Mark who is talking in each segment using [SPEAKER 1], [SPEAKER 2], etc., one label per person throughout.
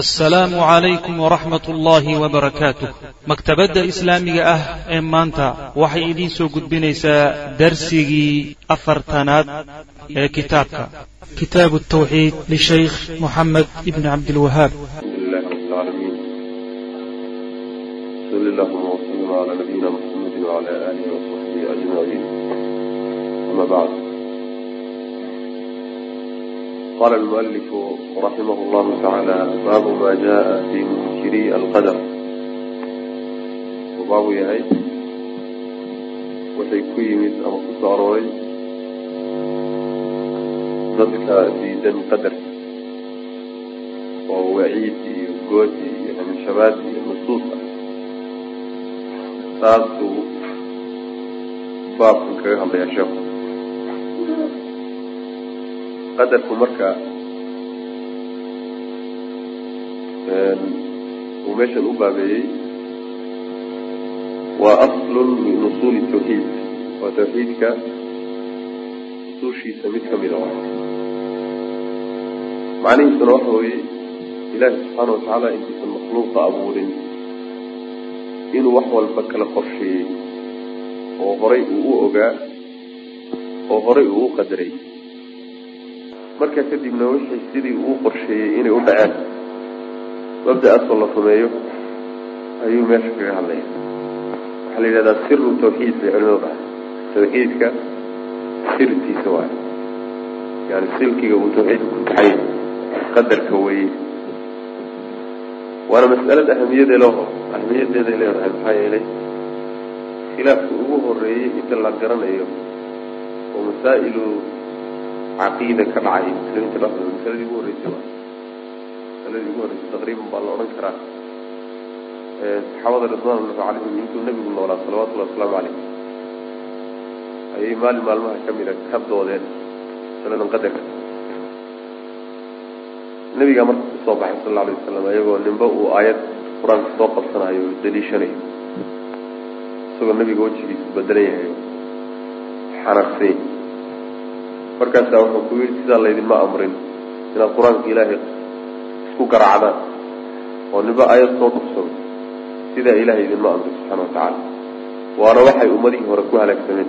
[SPEAKER 1] asalaamu calaykum waraxmat ullaahi wabarakaatuh maktabadda islaamiga ah ee maanta waxay idiin soo gudbinaysaa darsigii afartanaad ee kitaabka. Kitaabu tawxiid lishaykh moxamed ibni cabdilwahaab
[SPEAKER 2] qala almualifu raximah llahu tacaala baabu ma jaa fi munkiri alqadar baabu yahay waxay ku yimid ama ku arooray dadka diidan qadarka oo waciid iyo goodi iyo hanshabaad iyo nusuus ah baabkan kaga hadlayaa sheeku qadarku marka uu meeshan u baabeeyey waa aslun min usuuli tawxiid. Waa tawxiidka usuushiisa mid kamida wa macnihiisuna waxa weeye ilaahi subxaana watacaala intuusan makhluuqa abuurin inuu wax walba kala qorsheeyey oo horay uu u ogaa oo horay uu u qadaray marka kadibna wixii sidii uu qorsheeyey inay u dhaceen mabda-aasoo la rumeeyo ayuu meesha kaga hadlaya waxaa la yidhahdaa siru tawxiid bay culimadu dhahay. Tawxiidka sirtiisa waay yani silkiga uu tawxiidka ku taxay qadarka weye waana mas'alad ahamiyade leho ahamiyadeeday leedahay maxaa yeelay khilaafka ugu horeeyey inta la garanayo oo masaa'ilu caqiida ka dhacay muslimiinta dhexdooda masaladii ugu horreysay wa masaladii ugu horreysay taqriiban baa la odhan karaa saxaabada ridwan ullahi calayhim intuu nebigu noolaa salawatullahi wasalaamu calayh ayay maalin maalmaha kamida ka doodeen masaladan qadarka nebigaa marka ku soo baxay sal alla alay wasalam iyagoo ninba uu aayad qur'aanka soo qabsanayo o daliishanayo isagoo nebiga wejigiisu bedelan yahay xanaaqsany markaasaa wuxuu ku yidhi sidaa laydinma amrin inaad qur'aanka ilaahay isku garaacdaan oo ninba ayad soo dhugsado sidaa ilaahay idinma amrin subxaana watacaala waana waxay ummadihii hore ku halaagsameen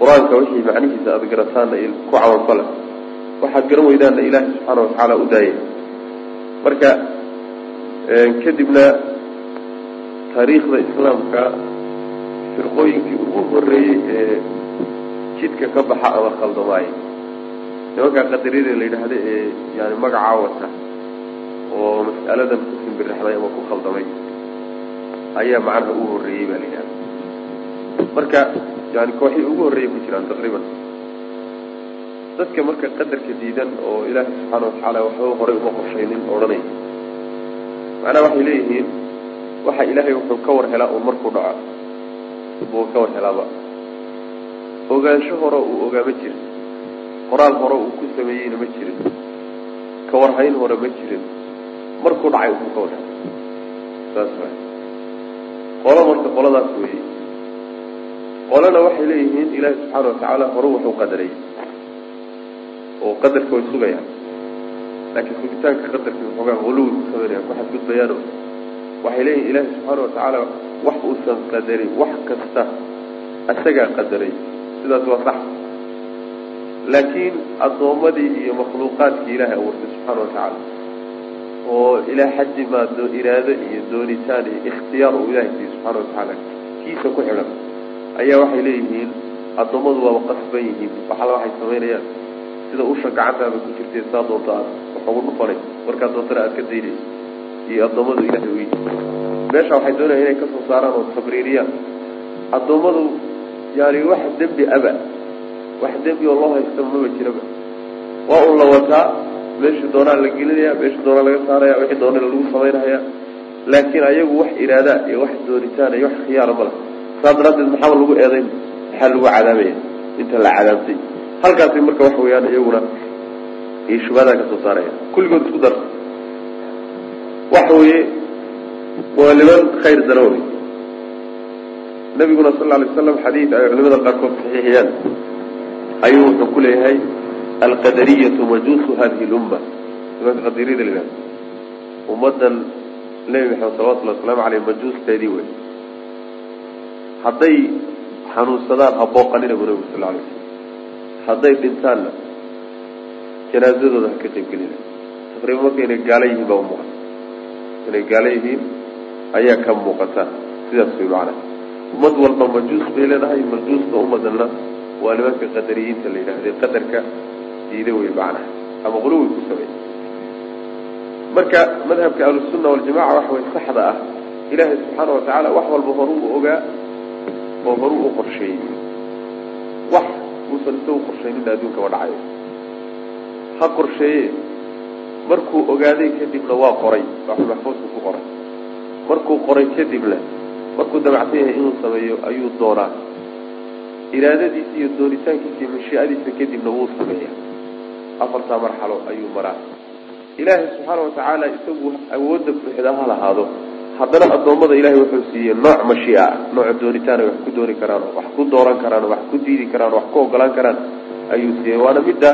[SPEAKER 2] qur'aanka wixii macnihiisa aada garataanna ku camalfala waxaad garan weydaanna ilaahay subxaana watacaala u daayay marka kadibna taariikhda islaamka firqooyinkii ugu horeeyey ee jidka ka baxa ama khaldamaayo nimankaa qadariyada la yidhaahda ee yani magacaa wata oo mas'aladan ku simbirixday ama ku khaldamay ayaa macnaha ugu horreeyey baa la yidhahda marka yani kooxii ugu horreeyay ku jiraan taqriiban dadka marka qadarka diidan oo ilaahay subxaana watacaala waxba horay uma qorshaynin odhanaya macnaha waxay leeyihiin waxa ilaahay wuxuu ka war helaa uun markuu dhaco buu ka war helaaba ogaansho hore uu ogaa ma jirin. Qoraal hore uu ku sameeyeyna ma jirin. Ka warhayn hore ma jirin. Markuu dhacay uu ka warhay saas wa qolo marka qoladaas weeye. Qolana waxay leeyihiin ilaahi subxaana watacaala hore wuxuu qadaray. Oo qadarka way sugayaan laakiin sugitaanka qadarka waxoogaa huluwi ku sameynayaan ku xadgudbayaano. Waxay leeyihiin ilaahi subxaana watacaala wax uusan qadarin wax kasta isagaa qadaray sidaas waa sax. Laakiin addoommadii iyo makhluuqaadkii ilaahay abuurtay subxaana watacaala oo ilaa xaddi maa iraado iyo doonitaan iyo ikhtiyaar uu ilahay siiye subxaana watacaala kiisa ku xidhan ayaa waxay leeyihiin addoommadu waaba qasban yihiin waxala waxay samaynayaan sida usha gacantaada ku jirtay saa doonta aad wax ugu dhufanay markaa doontana aad ka daynay iyo addoommadu ilahay uyi meesha waxay doonayaan inay ka soo saaraan oo tabriiriyaan. Addoommadu yani wax dembi aba. Wax dembi oo loo haysta maba jiraba. Waa un la wataa meeshii doonaa la gelinaya meeshii doonaa laga saaraya wixii doona lagu samaynaya laakiin ayagu wax iraadaa iyo wax doonitaan iyo wax khiyaara ma laha saas maxaaba lagu eedayn? Maxaa lagu cadaabaya? Inta la cadaabtay. Halkaasi marka waxa weeyaan iyaguna iyo shubhadaa ka soo saaraya. Kulligood isku dar. Waxa weeye waa niman khayr darowe nabiguna sal alay slam xadiid ay culimada qaarkood saxiixiyaan. Ayuu wuxuu ku leeyahay alqadariyatu majuusu hadihi lumma. Nimanka qadariyada la ummaddan nebi maxamed salawatullahi wasalaamu caleyh majuusteedii wey hadday xanuunsadaan ha booqanina bu nabigu sal alay slam hadday dhintaanna janaazadooda ha ka qayb gelina taqriiban marka inay gaalo yihiin baa umuuqata inay gaalo yihiin ayaa ka muuqata. Sidaas way macnaha ummad walba majuus bay leedahay majuusta ummadana waa nimanka qadariyiinta la yidhahde qadarka diida wey macnaha ama quluwi ku sameey marka madhabka ahlusunna waljamaca waxa way saxda ah ilaahay subxaana watacaala wax walba horuu ogaa oo horuu u qorsheeyey wax uusan isagu qorshaynin adduunkaba dhacayo ha qorsheeye markuu ogaaday kadibna waa qoray waxuu maxfuudka ku qoray. Markuu qoray kadibna markuu dabacsan yahay inuu sameeyo ayuu doonaa iraadadiisa iyo doonitaankiisa iyo mashiicadiisa kadibna wuu sameeya afartaa marxalo ayuu maraa. Ilaahay subxaana watacaala isagu awoodda buuxda ha lahaado. Haddana addoommada ilahay wuxuu siiyey nooc mashiica ah nooc doonitaan ay wax ku dooni karaan wax ku dooran karaan wax ku diidi karaan oo wax ku ogolaan karaan ayuu siiyey. Waana midda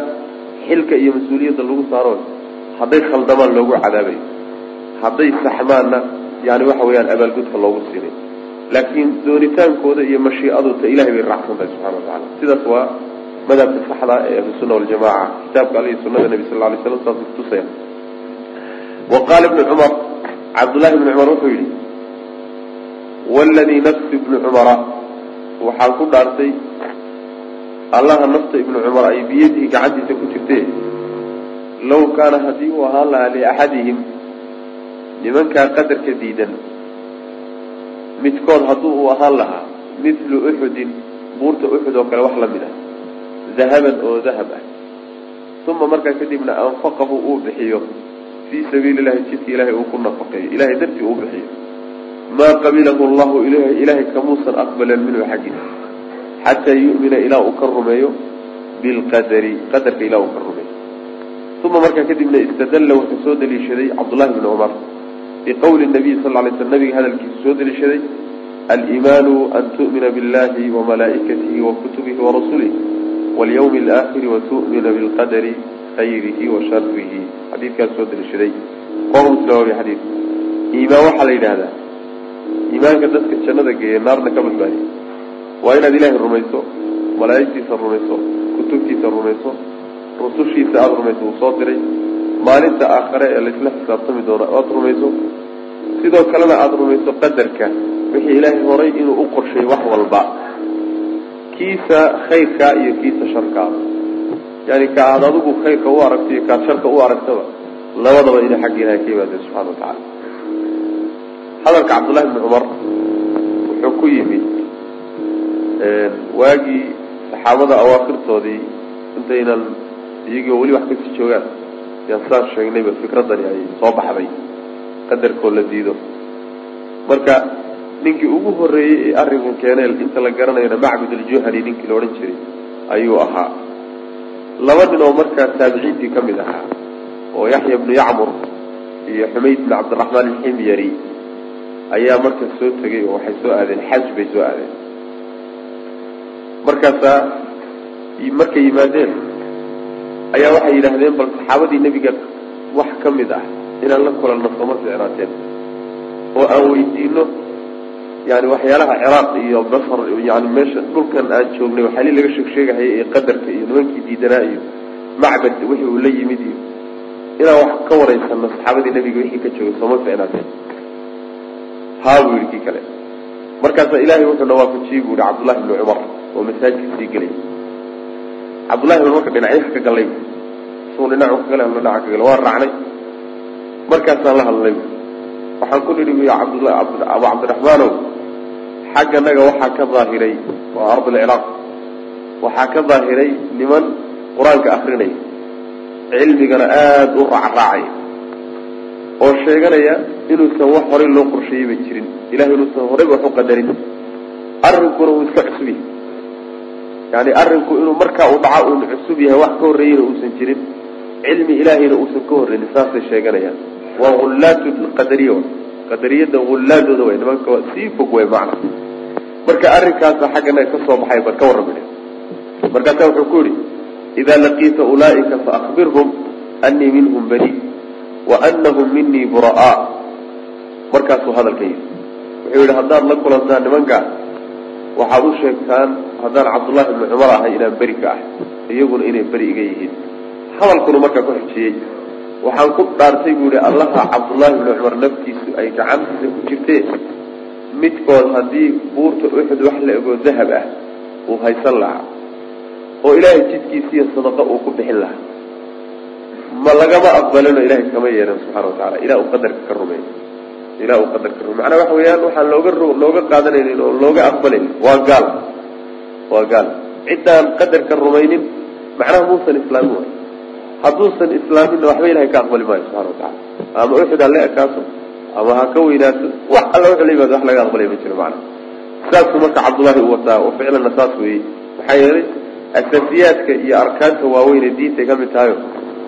[SPEAKER 2] xilka iyo mas'uuliyadda lagu saaro. Hadday khaldamaan loogu cadaabayo. Hadday saxmaanna yani waxa weeyaan abaalgudka loogu siinay laakiin doonitaankooda iyo mashiicadota ilahay bay raacsan tahay subxana wa tacala sidaas waa madhabka saxda ee ahlusunna waljamaca kitaabka alle iyo sunada nebi sal alay slam saas kutusaya wa qaala ibnu cumar cabdullahi ibnu cumar wuxuu yidhi waladii nafsi ibni cumara waxaan ku dhaartay allaha nafta ibnu cumar ay biyadihi gacantiisa ku jirtee law kaana haddii uu ahaan lahaa liaxadihim nimankaa qadarka diidan midkood hadduu uu ahaan lahaa mithlu uxudin buurta uxud oo kale wax la ah dahaban oo dahab ah. Uma markaa kadibna anfaqahu uu bixiyo. Fii sabiili llahi jidka ilahay uu ku nafaqeeyo ilahay dartii uu bixiyo. Maa qabilahu allahu ilahay kamuusan aqbalan minhu xaggiisa xataa yu'mina ilaa uu ka rumeeyo bilqadari qadarka ilaa uu ka rumeeyo. Uma markaa kadibna istadalla wuxuu soo daliishaday cabdullahi bni cumar biqowli nabiy sal lay sl nabiga hadalkiisu soo daliishaday aliimaanu an tu'mina billahi wamalaa'ikatihi wakutubihi warasulihi walyawmi alaakhiri watu'mina bilqadari khayrihi wa sharihi xadiidkaas soo daliishaday qoom muslim waa xadiid iimaan waxaa la yidhahdaa iimaanka dadka jannada geeya naarna ka badbaadiya waa inaad ilaahay rumayso malaa'igtiisa rumayso kutubtiisa rumayso rusushiisa aada rumayso uu soo diray maalinta aakhare ee laysla xisaabtami doono aada rumayso sidoo kalena aada rumayso qadarka wixii ilaahay horay inuu u qorsheeyey wax walba. Kiisa khayrkaa iyo kiisa sharkaaba yani ka aada adigu khayrka u aragto iyo kaad sharka u aragtaba labadaba inay xagga ilahay ka yimaadeen subxana wa tacaala hadalka cabdullahi bni cumar wuxuu ku yimid waagii saxaabada awaakirtoodii intaynan iyagoo weli wax ka sii joogaan. Yaan saan sheegnayba fikradani ay soo baxday qadarkoo la diido. Marka ninkii ugu horreeyey ee arrinkan keeneel inta la garanayana macbud aljuhani ninkii la odhan jiray ayuu ahaa. Laba nin oo markaa taabiciintii ka mid ahaa oo yaxya bnu yacmur iyo xumayd bn cabdiraxmaan alximyari ayaa markaa soo tegay oo waxay soo aadeen xaj bay soo aadeen. Markaasaa markay yimaadeen ayaa waxay yidhaahdeen bal saxaabadii nebiga wax ka mid ah inaan la kulanno sooma ficnaateen oo aan weydiino yani waxyaalaha ciraaq iyo basr yani meesha dhulkan aan joognay waxaali laga sheeg sheegahaya ee qadarka iyo nimankii diidanaa iyo macbad wixii uu la yimid iyo inaan wax ka waraysano saxaabadii nebiga wixii ka joogay sooma ficnaateen haa buu yidhi kii kale. Markaasaa ilaahay wuxuu nawaafajiyey buu yihi cabdullahi bni cumar oo masaajidka sii gelay. Cabdullahi bn marka dhinacyaha ka galay isagoo dhinacu ka galay ama dhinaca ka galay waan raacnay markaasaan la hadlay waxaan ku nidhi buy cabdullah abu cabdiraxmaanow xagganaga waxaa ka daahiray waa ardulciraaq waxaa ka daahiray niman qur'aanka akrinaya cilmigana aada u raacraacaya oo sheeganaya inuusan wax horay loo qorsheeyeyba jirin. Ilahay inuusan horayba wax u qadarin. Arrinkuna uu iska cusub yahay. Yani arrinku inuu markaa uu dhaca uun cusub yahay wax ka horreeyeyna uusan jirin. Cilmi ilaahayna uusan ka horreynin saasay sheeganayaan waa hullaatu qadariya qadariyada hullaadooda way nimanka sii fog way macna. Marka arrinkaasa xaggana ka soo baxay bal ka warramine markaasa wuxuu ku yihi idaa laqiita ulaa'ika faakbirhum anii minhum bani wa anahum minii bura'a. Markaasuu hadalka yidhi. Wuxuu yidhi haddaad la kulantaan nimankaa waxaad u sheegtaan haddaan cabdullahi ibni cumar ahay inaan beri ka ahay. Iyaguna inay beri iga yihiin. Hadalkunu markaa ku xijiyey waxaan ku dhaartay buu yihi allaha cabdullaahi ibni cumar naftiisu ay gacantiisa ku jirtee. Midkood haddii buurta uxud wax la egoo dahab ah uu haysan lahaa. Oo ilaahay jidkiisiiyo sadaqa uu ku bixin lahaa. Ma lagama aqbalino ilahay kama yeelan subxana wa tacala ilaa uu qadarka ka rumeeyo. Ilaa uu qadarka rumeyo macnaa waxa weeyaan waxaan looga looga qaadanaynin oo looga aqbalaynin waa gaal. Waa gaal. Ciddaan qadarka rumaynin macnaha muusan islaamin waay hadduusan islaaminna waxba ilahay ka aqbali maayo subxana wa tacala ama uxud ha la ekaato ama ha ka weynaato wax alla wuxuu la yimaado wax laga aqbalay ma jiro macna. Saasuu marka cabdullaahi wataa oo ficlanna saas weeyey maxaa yeelay asaasiyaadka iyo arkaanta waaweyn ee diintay ka mid tahayo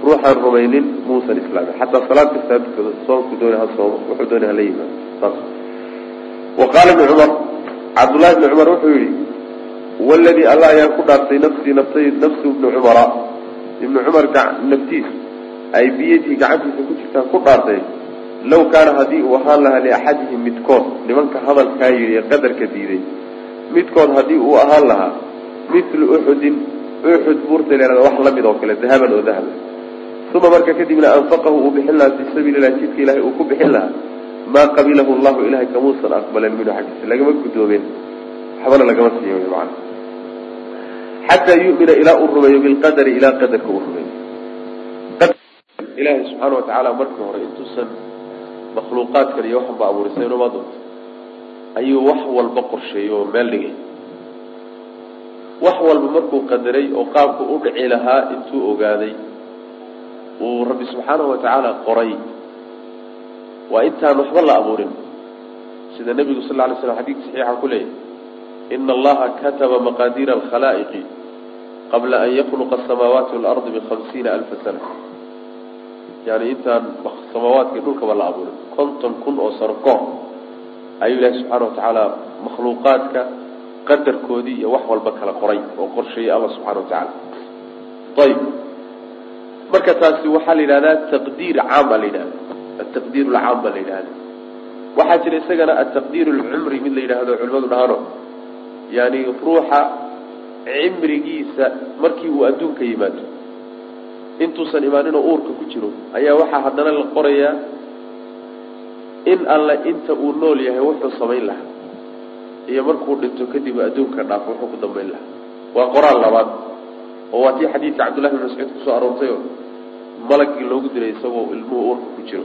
[SPEAKER 2] ruuxaan rumaynin muusan islaamin. Xataa salaad kastaa dukado soonku dooni ha soomo wuxuu dooni hala yimaado saas. Wa qaala ibnu cumar cabdullahi ibni cumar wuxuu yihi waladii alla ayaan ku dhaartay nafsii naftay nafsu ibni cumara ibni cumar naftiis ay biyadii gacantiisa ku jirtaan ku dhaartay law kaana haddii uu ahaan lahaa liaxadihim midkood nimanka hadalkaa yidhi ee qadarka diiday midkood haddii uu ahaan lahaa mithlu uxudin uxud buurta leerada wax la mid oo kale dahaban oo dahaba uma marka kadibna anfaqahu uu bixin lahaa fii sabiili lah jidka ilahay uu ku bixin lahaa maa qabilahu llahu ilahay kamuusan aqbalan minhu xaggiisa lagama guddoomen waxbana lagama siiyo man xataa yumina ilaa uu rumeeyo bilqadari ilaa qadarka uu rumeeyo ilaahay subxaana wa tacaala markii hore intuusan makhluuqaadkan iyo waxan ba abuurisay inuma doonto ayuu wax walba qorsheeyey oo meel dhigay wax walba markuu qadaray oo qaabku u dhici lahaa intuu ogaaday uu rabbi subxaanahu watacaala qoray waa intaan waxba la abuurin sida nebigu sal lla alay slam xadiidka saxiixa ku leeyahy ina allaha kataba maqaadiira alkhalaa'iqi qabla an yakhluqa asamaawaati waalardi bikhamsiina alfa sana. Yani intaan samaawaadka dhulkaba la abuurin. Konton kun oo sano kahor ayuu ilaahi subxaana watacaala makhluuqaadka qadarkoodii iyo wax walba kala qoray oo qorsheeyey alla subxana wa tacaala. Ayib marka taasi waxaa la yidhahdaa taqdiir caam baa la yidhahda ataqdiir alcaam baa la yidhahda waxaa jira isagana ataqdiir alcumri mid la yidhaahdo culimadu dhahano yani ruuxa cimrigiisa markii uu adduunka yimaado intuusan imaaninoo uurka ku jiro ayaa waxaa haddana la qorayaa in alle inta uu nool yahay wuxuu samayn lahaa. Iyo markuu dhinto kadib adduunka dhaafo wuxuu ku dambayn lahaa. Waa qoraal labaad oo waa tii xadiidka cabdullahi bin mascuud ku soo aroortayo malagii loogu diray isagoo ilmuhu uurka ku jiro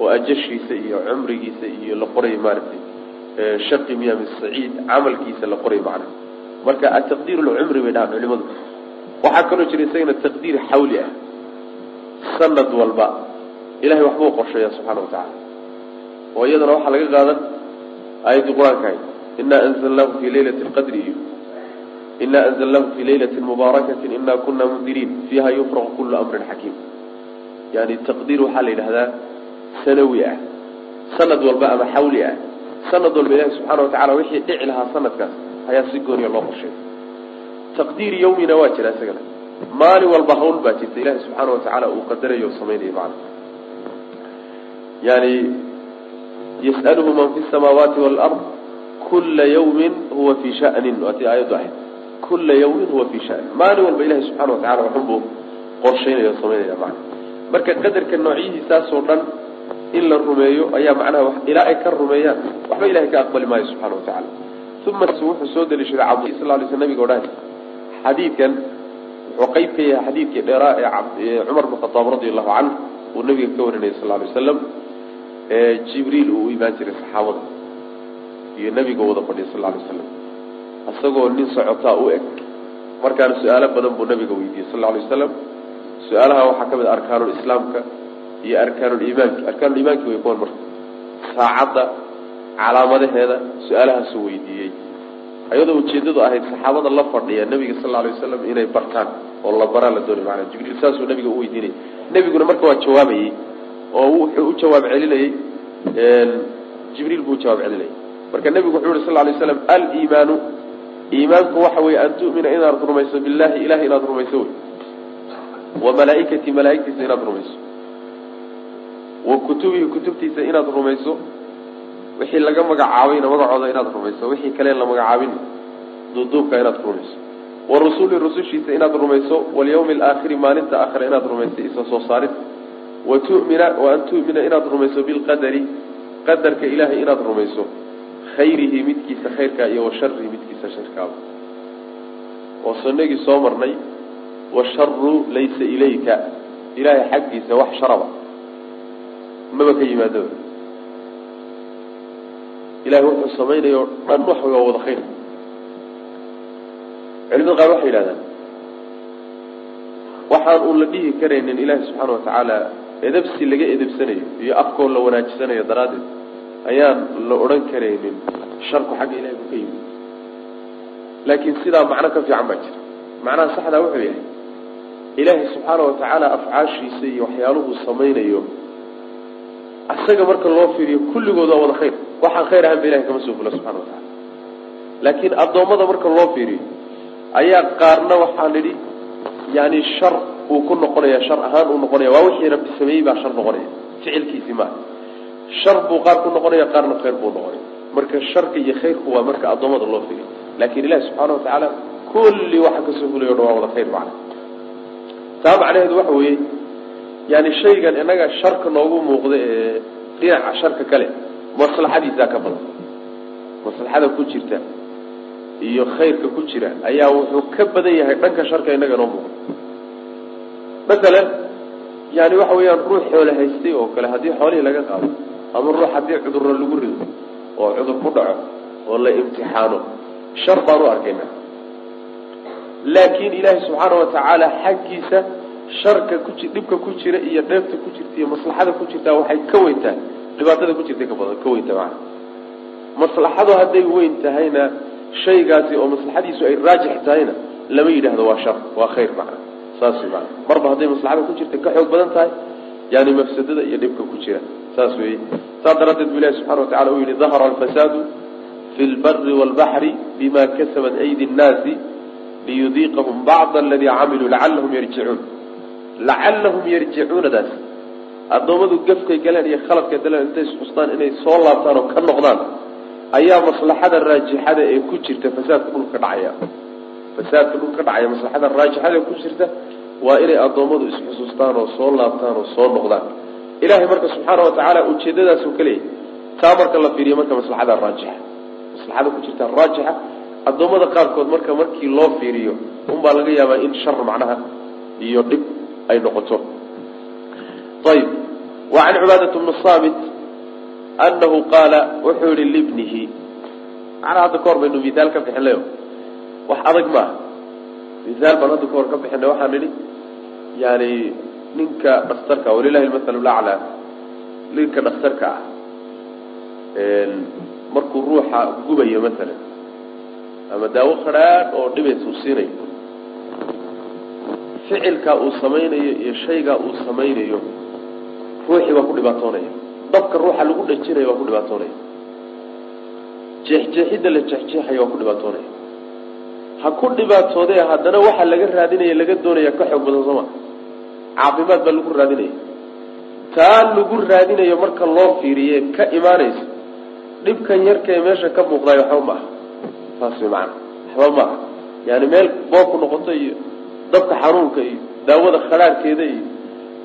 [SPEAKER 2] oo ajashiisa iyo cumrigiisa iyo la qoray maaragtay shaqi miya saciid camalkiisa la qoray macna marka ataqdiir lcumri bay dhahaan culimadu. Waxaa kaloo jira isagana taqdiir xawli ah. Sanad walba ilahay waxbuu qorsheeya subxana wa tacaala oo iyadana waxaa laga qaadan aayaddii qur'aanka ahayd. Inaa anzalnaahu fi laylati lqadri iyo inaa anzalnaahu fi laylati mubaarakatin inaa kuna mundiriin fiiha yufraqu kulu amrin xakiim yani taqdiir waxaa la yidhahdaa sanawi ah. Sanad walba ama xawli ah. Sanad walba ilahi subxaana wa tacala wixii dhici lahaa sanadkaas ayaa si gooniya loo qorsheeyay. Taqdiir yawmina waa jira isagana. Maalin walba hawl baa jirta. Ilahi subxaana wa tacaala uu qadarayo samaynayo macana yani yas'aluhu man fi samaawaati waalard kula yawmin huwa fii shanin. Waatii aayaddu ahayd. Kula yawmin huwa fii shanin. Maalin walba ilahi subxana wa tacala waxunbuu qorshaynaya o samaynaya macana marka qadarka noocyihiisaasoo dhan in la rumeeyo ayaa macnaha ilaa ay ka rumeeyaan waxba ilahay ka aqbali maayo subxana wa uma wuxuu soo daliishaday cabd sal lay sl nabiga odhan xadiidkan wuxuu qeyb ka yahay xadiidkii dheeraa ee cumar bn khataab radi allahu canhu uu nabiga ka warinayay sal lay wasalam ee jibriil uu u imaan jiray saxaabada iyo nabiga wada fadhiya sal lay wasalam isagoo nin socotaa u eg markaana su'aalo badan buu nabiga weydiiyey sal lay wasalam su'aalaha waxaa ka mid a arkaanulislaamka iyo arkaanuliimaanki arkaanuliimaanki way kuwan marka saacadda calaamadaheeda su'aalahaasuu weydiiyey. Ayadoo ujeedadu ahayd saxaabada la fadhiya nabiga sal alay wasalam inay bartaan oo la baraa la doonay maanaa jibriil saasuu nabiga u weydiinayay. Nebiguna marka waa jawaabayey oo wuxuu u jawaab celinayey jibriil buu u jawaab celinayay. Marka nebigu wuxuu yihi sal lay slam aliimaanu iimaanku waxa weeye an tu'mina inaad rumayso billahi ilahay inaad rumayso wey wa malaaikatii malaaigtiisa inaad rumayso. Wa kutubihi kutubtiisa inaad rumayso wixii laga magacaabayna magacooda inaad rumayso wixii kaleen la magacaabin duuduubka inaad rumayso. Wa rusuli rusushiisa inaad rumayso walyawmi alaakhiri maalinta aakhira inaad rumayso isa soo saarid. Wa wa an tu'mina inaad rumayso bilqadari qadarka ilaahay inaad rumayso. Khayrihi midkiisa khayrkaa iyo wa midkiisa sharkaaba oo sanagii soo marnay washaru laysa ilayka. Ilaahay xaggiisa wax sharaba. Maba ka yimaado ilahay wuxuu samaynayo o dhan wax waa wada khayr. Culimada qaar waxay yidhahdaan waxaan uun la dhihi karaynin ilaahay subxaana watacaala edabsi laga edabsanayo iyo afkoo la wanaajisanayo daraaddeed ayaan la odhan karaynin sharku xagga ilahay ku ka yimid. Laakiin sidaa macno ka fiican baa jira. Macnaha saxdaa wuxuu yahay ilaahay subxaana watacaala afcaashiisa iyo waxyaaluhu samaynayo isaga marka loo fiiriyo kulligood waa wada khayr waxaan khayr ahaan ba ilahay kama soo fula subxana wa tacala laakiin addoommada marka loo fiiriyo ayaa qaarna waxaa nidhi yani shar uu ku noqonaya shar ahaan uu noqonaya waa wixii rabbi sameeyey baa shar noqonaya ficilkiisii maaha shar buu qaar ku noqonaya qaarna khayr buu noqonaya. Marka sharka iyo khayrku waa marka addoommada loo fiiriyo. Laakiin ilahi subxaana watacaala kulli waxa ka soo fulay o dhan waa wada khayr macna. Taa macnaheedu waxa weeye yani shaygan inaga sharka noogu muuqda ee dhinaca sharka kale maslaxadiisaa ka badan. Maslaxada ku jirta iyo khayrka ku jira ayaa wuxuu ka badan yahay dhanka sharka inaga noo muuqda masalan yani waxa weeyaan ruux xoole haystay oo kale haddii xoolihii laga qaado ama ruux haddii cudurro lagu rido oo cudur ku dhaco oo la imtixaano shar baan u arkayna laakiin ilaahi subxaana watacaala xaggiisa sharka ku dhibka ku jira iyo dheefta ku jirta iyo maslaxada ku jirtaa waxay ka weyn tahay dhibaatada ku jirtay ka badan ka weyn tahay. Macana maslaxadu hadday weyn tahayna shaygaasi oo maslaxadiisu ay raajix tahayna lama yidhaahdo waa shar waa khayr macana saas mana marba hadday maslaxada ku jirta ka xoog badan tahay yani mafsadada iyo dhibka ku jira. Saas weeye. Saas daraaddeed bu ilahi subxana watacala uu yihi dahara alfasaadu fi lbari waalbaxri bima kasabat aydi nnaasi liyudiiqahum bacda aladii camiluu lacalahum yarjicuun lacalahum yarjicuunadaas addoommadu gafkay galeen iyo khaladkay galeen intay isxustaan inay soo laabtaan oo ka noqdaan ayaa maslaxada raajixada ee ku jirta fasaadka dhulka ka dhacaya. Fasaadka dhulka ka dhacaya maslaxada raajixada ee ku jirta waa inay addoommadu isxusuustaan oo soo laabtaan oo soo noqdaan. Ilahay marka subxaana watacaala ujeedadaasuu ka leeyahy taa marka la fiiriyo marka maslaxada raajixa. Maslaxada ku jirta raajixa addoommada qaarkood marka markii loo fiiriyo unbaa laga yaabaa in shar macnaha iyo dhib ay noqoto ayb wa can cibaadat bni saamit anahu qaala wuxuu yihi libnihi macnaa hadda ka hor baynu mihaal ka bixinlayo wax adag maaha mihaal baan hadda ka hor ka bixinay waxaan nidhi yani ninka dhakhtarka walilahi lmasalu laclaa ninka dhakhtarka ah markuu ruuxa gubayo masalan ama daawo khadhaadh oo dhibaysa uu siinayo ficilkaa uu samaynayo iyo shaygaa uu samaynayo ruuxii baa ku dhibaatoonaya. Dabka ruuxa lagu dhajinayo waa ku dhibaatoonaya. Jeexjeexidda la jeexjeexayo waa ku dhibaatoonaya. Ha ku dhibaatoodee haddana waxaa laga raadinaya laga doonaya ka xoog badan sooma caafimaad baa lagu raadinaya. Taa lagu raadinayo marka loo fiiriye ka imaanaysa dhibkan yarkae meesha ka muuqdaayo waxba ma aha. Saas way macana waxba ma aha. Yaani meel boobku noqoto iyo dabka xanuunka iyo daawada khadhaarhkeeda iyo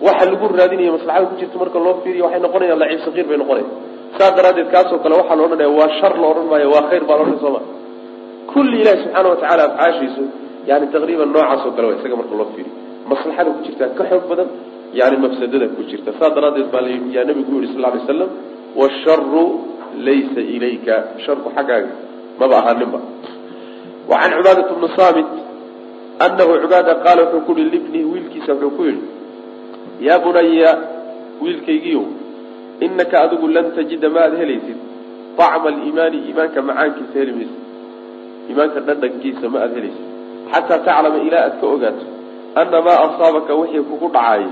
[SPEAKER 2] waxa lagu raadinaya maslaxada ku jirta marka loo fiiriyo waxay noqonayaan laciib sakiir bay noqonaya saas daraaddeed kaasoo kale waxaa la odhanaya waa shar la odhan maayo waa khayr baa la odhanaya sooma kulli ilahi subxaana watacaala afcaashiisu yani taqriiban noocaas oo kale waa isaga marka loo fiiriyo. Maslaxada ku jirtaa ka xoog badan yani mafsadada ku jirta. Saas daraaddeed baa yaa nabigu u yihi sal lay slam washaru laysa ilayka. Sharku xaggaaga maba ahaaninba wa can cibaadat bni saamit anahu cibaada qaala wuxuu ku yihi libnihi wiilkiisa wuxuu ku yihi yaa bunaya wiilkaygiiow inaka adigu lan tajida ma aada helaysid. طacma aliimaani iimaanka macaankiisa heli maysid iimaanka dhadhankiisa ma aada helaysid. Xataa taclama ilaa aad ka ogaato ana maa asaabaka wixii kugu dhacaayay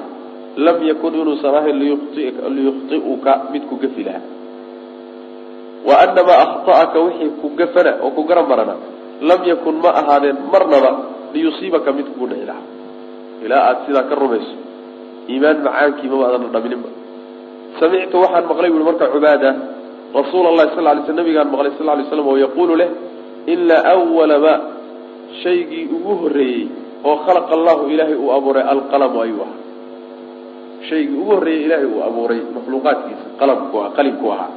[SPEAKER 2] lam yakun inuusan ahayn liyukhطi'uka mid ku gafi lahaa. Wa ana maa akhta'aka wixii ku gafana oo ku garan marana lam yakun ma ahaadeen marnaba liyusiibaka mid kugu dhici lahaa. Ilaa aada sidaa ka rumayso iimaan macaankii maba adan dhamininba samictu waxaan maqlay buui marka cubaada rasuula allahi sal lay sl nabigaan maqlay sal lay slam oo yaquulu leh ina awala ma shaygii ugu horreeyey oo khalaqa allahu ilaahay uu abuuray alqalamu ayuu ahaa. Shaygii ugu horreeyey ilaahay uu abuuray makhluuqaadkiisa qalamku qalinku ahaa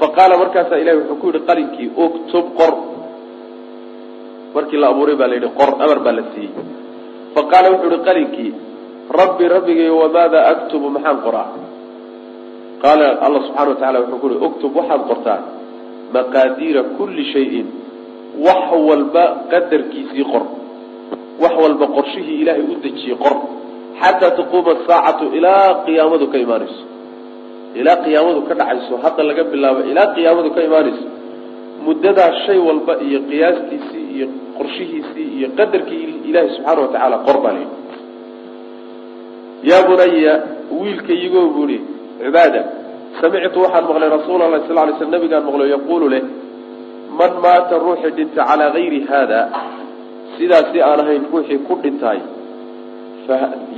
[SPEAKER 2] fa qaala markaasaa ilahay wuxuu ku yidhi qalinkii uktub qor. Markii la abuuray baa la yidhi qor amar baa la siiyey. Fa qaala wuxuu yihi qalinkii rabbi rabbigay wamaada aktubu maxaan qoraa? Qaala alla subxana wa tacala wuxuu ku uhi uktub waxaad qortaa maqaadiira kulli shayin wax walba qadarkiisii qor. Wax walba qorshihii ilaahay u dejiyey qor. Xataa taquuma saacatu ilaa qiyaamadu ka imaanayso. Ilaa qiyaamadu ka dhacayso hadda laga bilaabo ilaa qiyaamadu ka imaanayso muddadaa shay walba iyo qiyaastiisii iyo qorshihiisii iyo qadarkii ilaahay subxaana wa tacaala qor baa layidhi yaa bunaya wiilkayigo buuhi cibaada. Samictu waxaan maqlay rasuula allahi sal lay sl nabigaan maqlo yaquulu leh man maata ruuxii dhinta calaa gayri haada sidaasi aan ahayn ruuxii ku dhintaay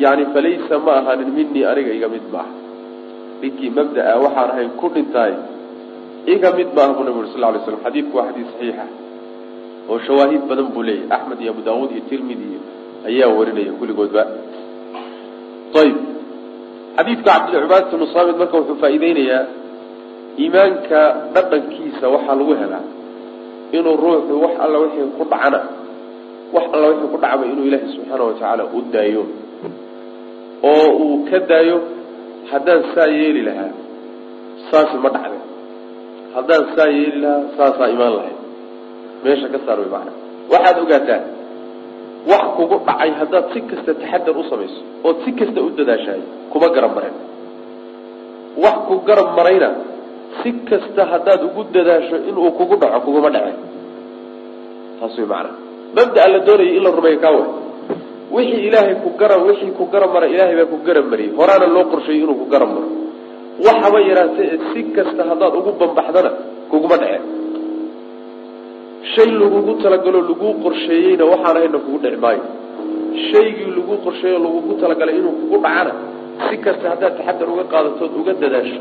[SPEAKER 2] yani falaysa ma ahaanin minii aniga iga mid maaha ninkii mabdaa waxaan ahayn ku dhintaay iga mid maaha buu nabi uri sal lay slam xadiidku waa xadiis saxiixa oo shawaahid badan buu leeyahy axmed iyo abu daawuud iyo tirmidi ayaa warinaya kulligoodba ayb xadiidka cabdilcibaad bnu saamid marka wuxuu faa'iideynayaa iimaanka dhadhankiisa waxaa lagu helaa inuu ruuxu wax alla wixii ku dhacana wax alla wixii ku dhacba inuu ilaahay subxaana watacaala u daayo. Oo uu ka daayo haddaan saa yeeli lahaa saasi ma dhacde haddaan saa yeeli lahaa saasaa imaan lahayd. Meesha ka saar way macana waxaad ogaataa wax kugu dhacay haddaad si kasta taxadar u samayso ood si kasta u dadaashahay kuma garab mareen wax ku garab marayna si kasta haddaad ugu dadaasho inuu kugu dhaco kuguma dhaceen taas way macana mabdaa la doonaya in la rumeeyo kaa way wixii ilaahay ku garab wixii ku garab mara ilaahay baa ku garab mariyey. Horaana loo qorsheeyey inuu ku garab maro. Waxaba yaraatee si kasta haddaad ugu bambaxdana kuguma dhaceen shay lagugu talagalo laguu qorsheeyeyna waxaan ahayna kugu dhici maayo. Shaygii lagu qorsheeyo lagugu talagalay inuu kugu dhacana si kasta haddaad taxadar uga qaadatood uga dadaasho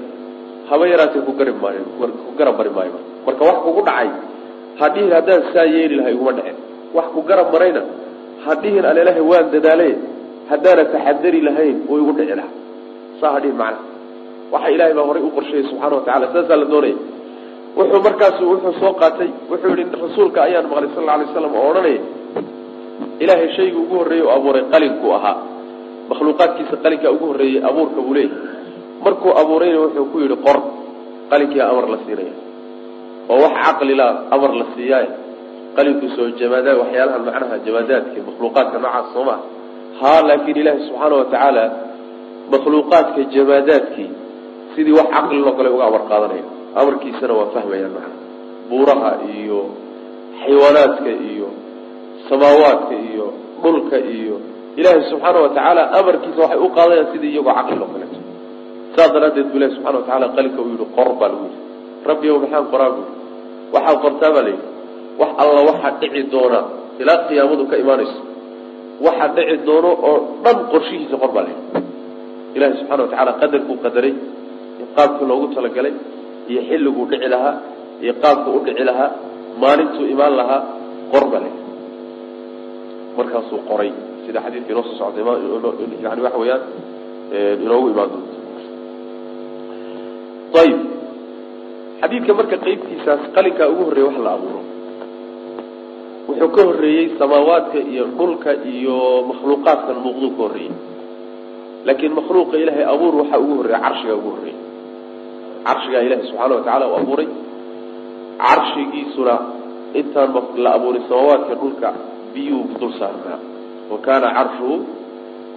[SPEAKER 2] haba yaraatee ku garab maayo ku garab mari maayo. Marka wax kugu dhacay hadhihin haddaan saa yeeli lahay iguma dhacen wax ku garab marayna hadhihin alelahay waan dadaalay haddaana taxadari lahayn oo igu dhici laha saa hadhihin macna. Waxa ilaahay baa horay u qorsheeyey subxana wa tacala saasaa la doonaya wuxuu markaasu wuxuu soo qaatay wuxuu yihi rasuulka ayaan maqlay sal alay slam oo odhanaya ilaahay shayga ugu horreeyey oo abuuray qalinku ahaa. Makhluuqaadkiisa qalinkaa ugu horreeyey abuurka buu leeyahy markuu abuurayna wuxuu ku yidhi qor qalinkiia amar la siinaya oo wax caqlila amar la siiyaaye qalinku soo jamaadaad waxyaalaha macnaha jamaadaadka makhluuqaadka noocaas soo maa haa laakiin ilaahi subxaana wa tacaala makhluuqaadka jamaadaadkii sidii wax caqliloo kale uga amar qaadanaya amarkiisana waa fahmayaan macna buuraha iyo xayawaanaadka iyo samaawaadka iyo dhulka iyo ilaahay subxaana wa tacaala amarkiisa waxay u qaadanayaan sidii iyagoo caqliloo kaleeto saas daraaddeed bu ilahi subxana wa tacala qalinka uu yihi qor baa lagu yidhi. Rabbi ow maxaan qoraa? buui waxaad qortaa baa layidhi wax alla waxaa dhici doona ilaa qiyaamadu ka imaanayso. Waxa dhici doono oo dhan qorshihiisa qor baa layidhi ilahi subxana wa tacala qadarkuu qadaray qaabkii loogu talagalay iyo xilliguu dhici lahaa iyo qaabku u dhici lahaa maalintuu imaan lahaa qor baa layidhi markaasuu qoray sida xadiidka inoo soo socda yani waxa weeyaan inoogu imaan doonto. Ayib xadiidka marka qeybtiisaas qalinkaa ugu horreeya wax la abuuro. Wuxuu ka horreeyey samaawaadka iyo dhulka iyo makhluuqaadkan muuqduu ka horreeyey. Laakiin makhluuqa ilaahay abuur waxaa ugu horreeya carshigaa ugu horreeyey carshigaa ilaahay subxaana wa tacala u abuuray. Carshigiisuna intaan la abuurin samaawaadka dhulka biyuu dul saarnaa. Wa kaana carshuhu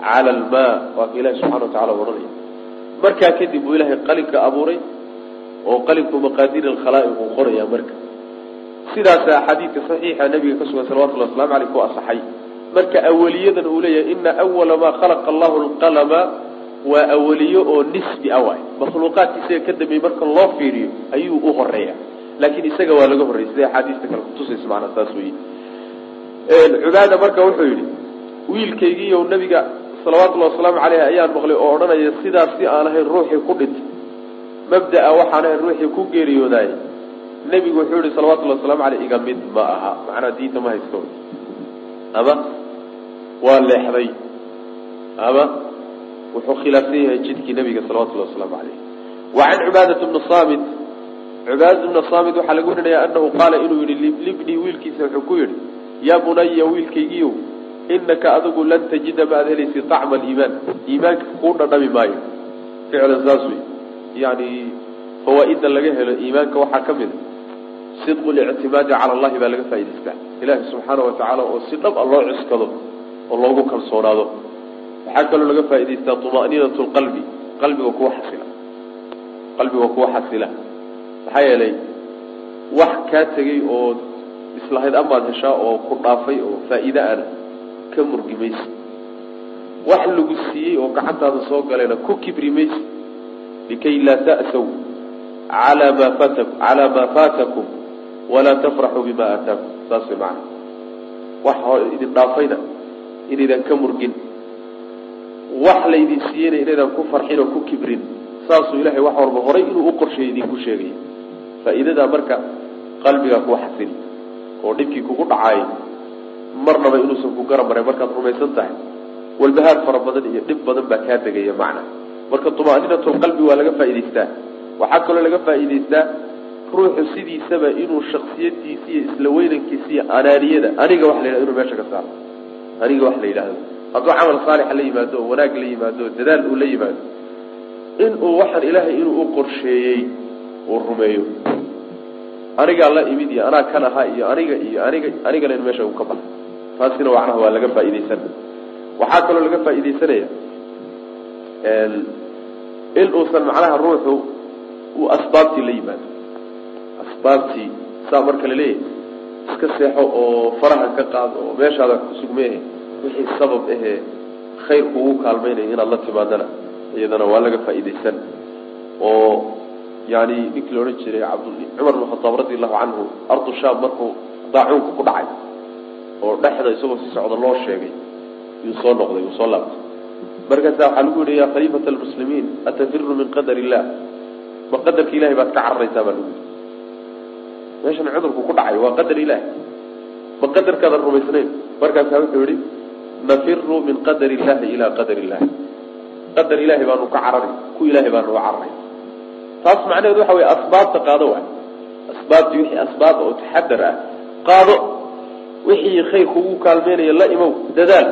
[SPEAKER 2] cala almaa waa ka ilahi subxana wa tacala odhanaya markaa kadib buu ilaahay qalinka abuuray oo qalinku maqaadir alkhalaa'iq uu qorayaa marka. Sidaasaa xadiidka saxiixa nabiga ka sugan salawatullahi waslamu aleyh ku asaxay. Marka awaliyadan uu leeyahay ina awala maa khalaqa allahu alqalama waa awaliyo oo nisbi a waay. Makhluuqaadka isaga ka dambeeyey marka loo fiiriyo ayuu u horreeya laakiin isaga waa laga horreyay sida axaadiista kale kutusaysa macnaa saas weyi cubaada marka wuxuu yidhi wiilkaygiiyo nabiga salawatullahi wasalaamu caleyh ayaan maqlay oo odhanaya sidaas si aan ahayn ruuxii ku dhintay. Mabda'a waxaana ruuxii ku geeriyoodaay nebigu wuxuu yihi salawatullhi waslamu aleyh iga mid ma aha. Macnaa diinta ma haysto. Ama waa leexday. Ama wuxuu khilaafsan yahay jidkii nebiga salawatullahi wasalaamu aleyh wa can cubaadat bni saamit cubaadat bna saamit waxaa laga warinaya anahu qaala inuu yihi libnii wiilkiisa wuxuu ku yidhi yaa bunaya wiilkaygiiyow inaka adigu lan tajida ma ad helaysid طacma aliimaan iimaanka kuu dhadhami maayo. Ficlan saas wey yani fawaa-ida laga helo iimaanka waxaa ka mid a sidqu lictimaadi cala allahi baa laga faa'idaystaa ilaahi subxaana wa tacaala oo si dhab a loo cuskado oo loogu kalsoonaado waxaa kaloo laga faa'idaystaa طuma'niinat lqalbi qalbiga kuwa xasila qalbiga kuwa xasila. Maxaa yeelay wax kaa tegey oo islahayd amaad heshaa oo ku dhaafay oo faa'iide ana ka murgi mayse wax lagu siiyey oo gacantaada soo galayna ku kibri mayse likay laa ta'saw ala ma fata calaa maa faatakum walaa tafraxuu bima aataakum. Saas way macana wax idin dhaafayna inaydan ka murgin wax laydin siiyeyna inaydan ku farxin oo ku kibrin. Saasuu ilahay wax walba horay inuu u qorsheeyay idinku sheegay. Faa'iidadaa marka qalbigaa kuwa xasil oo dhibkii kugu dhacaayay marnaba inuusan ku garab maray markaad rumaysan tahay. Walbahaar fara badan iyo dhib badan baa kaa degaya macna. Marka tuma'niinatulqalbi waa laga faa'idaystaa waxaa kaloo laga faa'idaystaa ruuxu sidiisaba inuu shaksiyadiisa iyo isla weynankiisa iyo anaaniyada aniga wax la yidhahdo inuu meesha ka saaro. Aniga wax la yidhaahdo hadduu camal saalixa la yimaado oo wanaag la yimaado oo dadaal uu la yimaado inuu waxaan ilaahay inuu u qorsheeyey uu rumeeyo. Anigaa la imid iyo anaa kan ahaa iyo aniga iyo aniga anigana in meesha uu ka baxa taasina macnaha waa laga faa'iidaysan waxaa kaloo laga faa'iidaysanaya in uusan macnaha ruuxu uu asbaabtii la yimaado. Asbaabtii saa marka la leeyahay iska seexo oo faraha ka qaado oo meeshaada kusugmeehe wixii sabab ahee khayr kugu kaalmaynaya inaad la timaadana iyadana waa laga faa'iidaysan oo yani ninkii la odhan jiray cumar bn khataab radi allahu canhu ardu shaam markuu daacuunka ku dhacay oo dhexda isagoo si socda loo sheegay yuu soo noqday yuu soo laabtay. Markaasa waxaa lagu yihi ya khaliifata almuslimiin atafiru min qadar illah ma qadarka ilahay baad ka cararaysaa baa lagu yidhi. Meeshan cudurku ku dhacay waa qadar ilahi ma qadarkaadan rumaysnayn? Markaasaa wuxuu yihi nafiru min qadar illahi ilaa qadar illahi qadar ilahay baanu ka cararay ku ilahay baanu uga cararay taas macnaheedu waxa wey asbaabta qaado waay. Asbaabtii wixii asbaab oo taxadar ah qaado wixii khayr kugu kaalmeynaya la imow dadaal.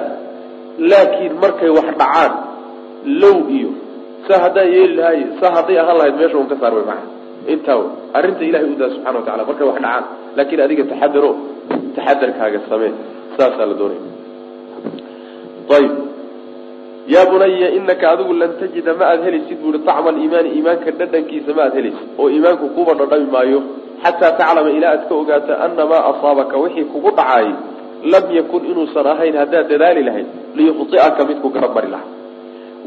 [SPEAKER 2] Laakiin markay wax dhacaan low iyo sa haddaan yeeli lahay sa hadday ahaan lahayd meesha un ka saar way maaa intaa w arrinta ilahay udaa subxana wa tacala markay wax dhacaan laakiin adiga taxadaro taxadarkaaga samee saasaa la doonaya ayib yaa bunaya inaka adigu lan tajida ma aad helaysid bu uhi acma aliimaani iimaanka dhadhankiisa ma aad helaysid oo iimaanku kuba dhadhami maayo. Xataa taclama ilaa aad ka ogaato ana maa asaabaka wixii kugu dhacaayay lam yakun inuusan ahayn haddaad dadaali lahayd liyukhطi'aka mid ku garab mari lahaa.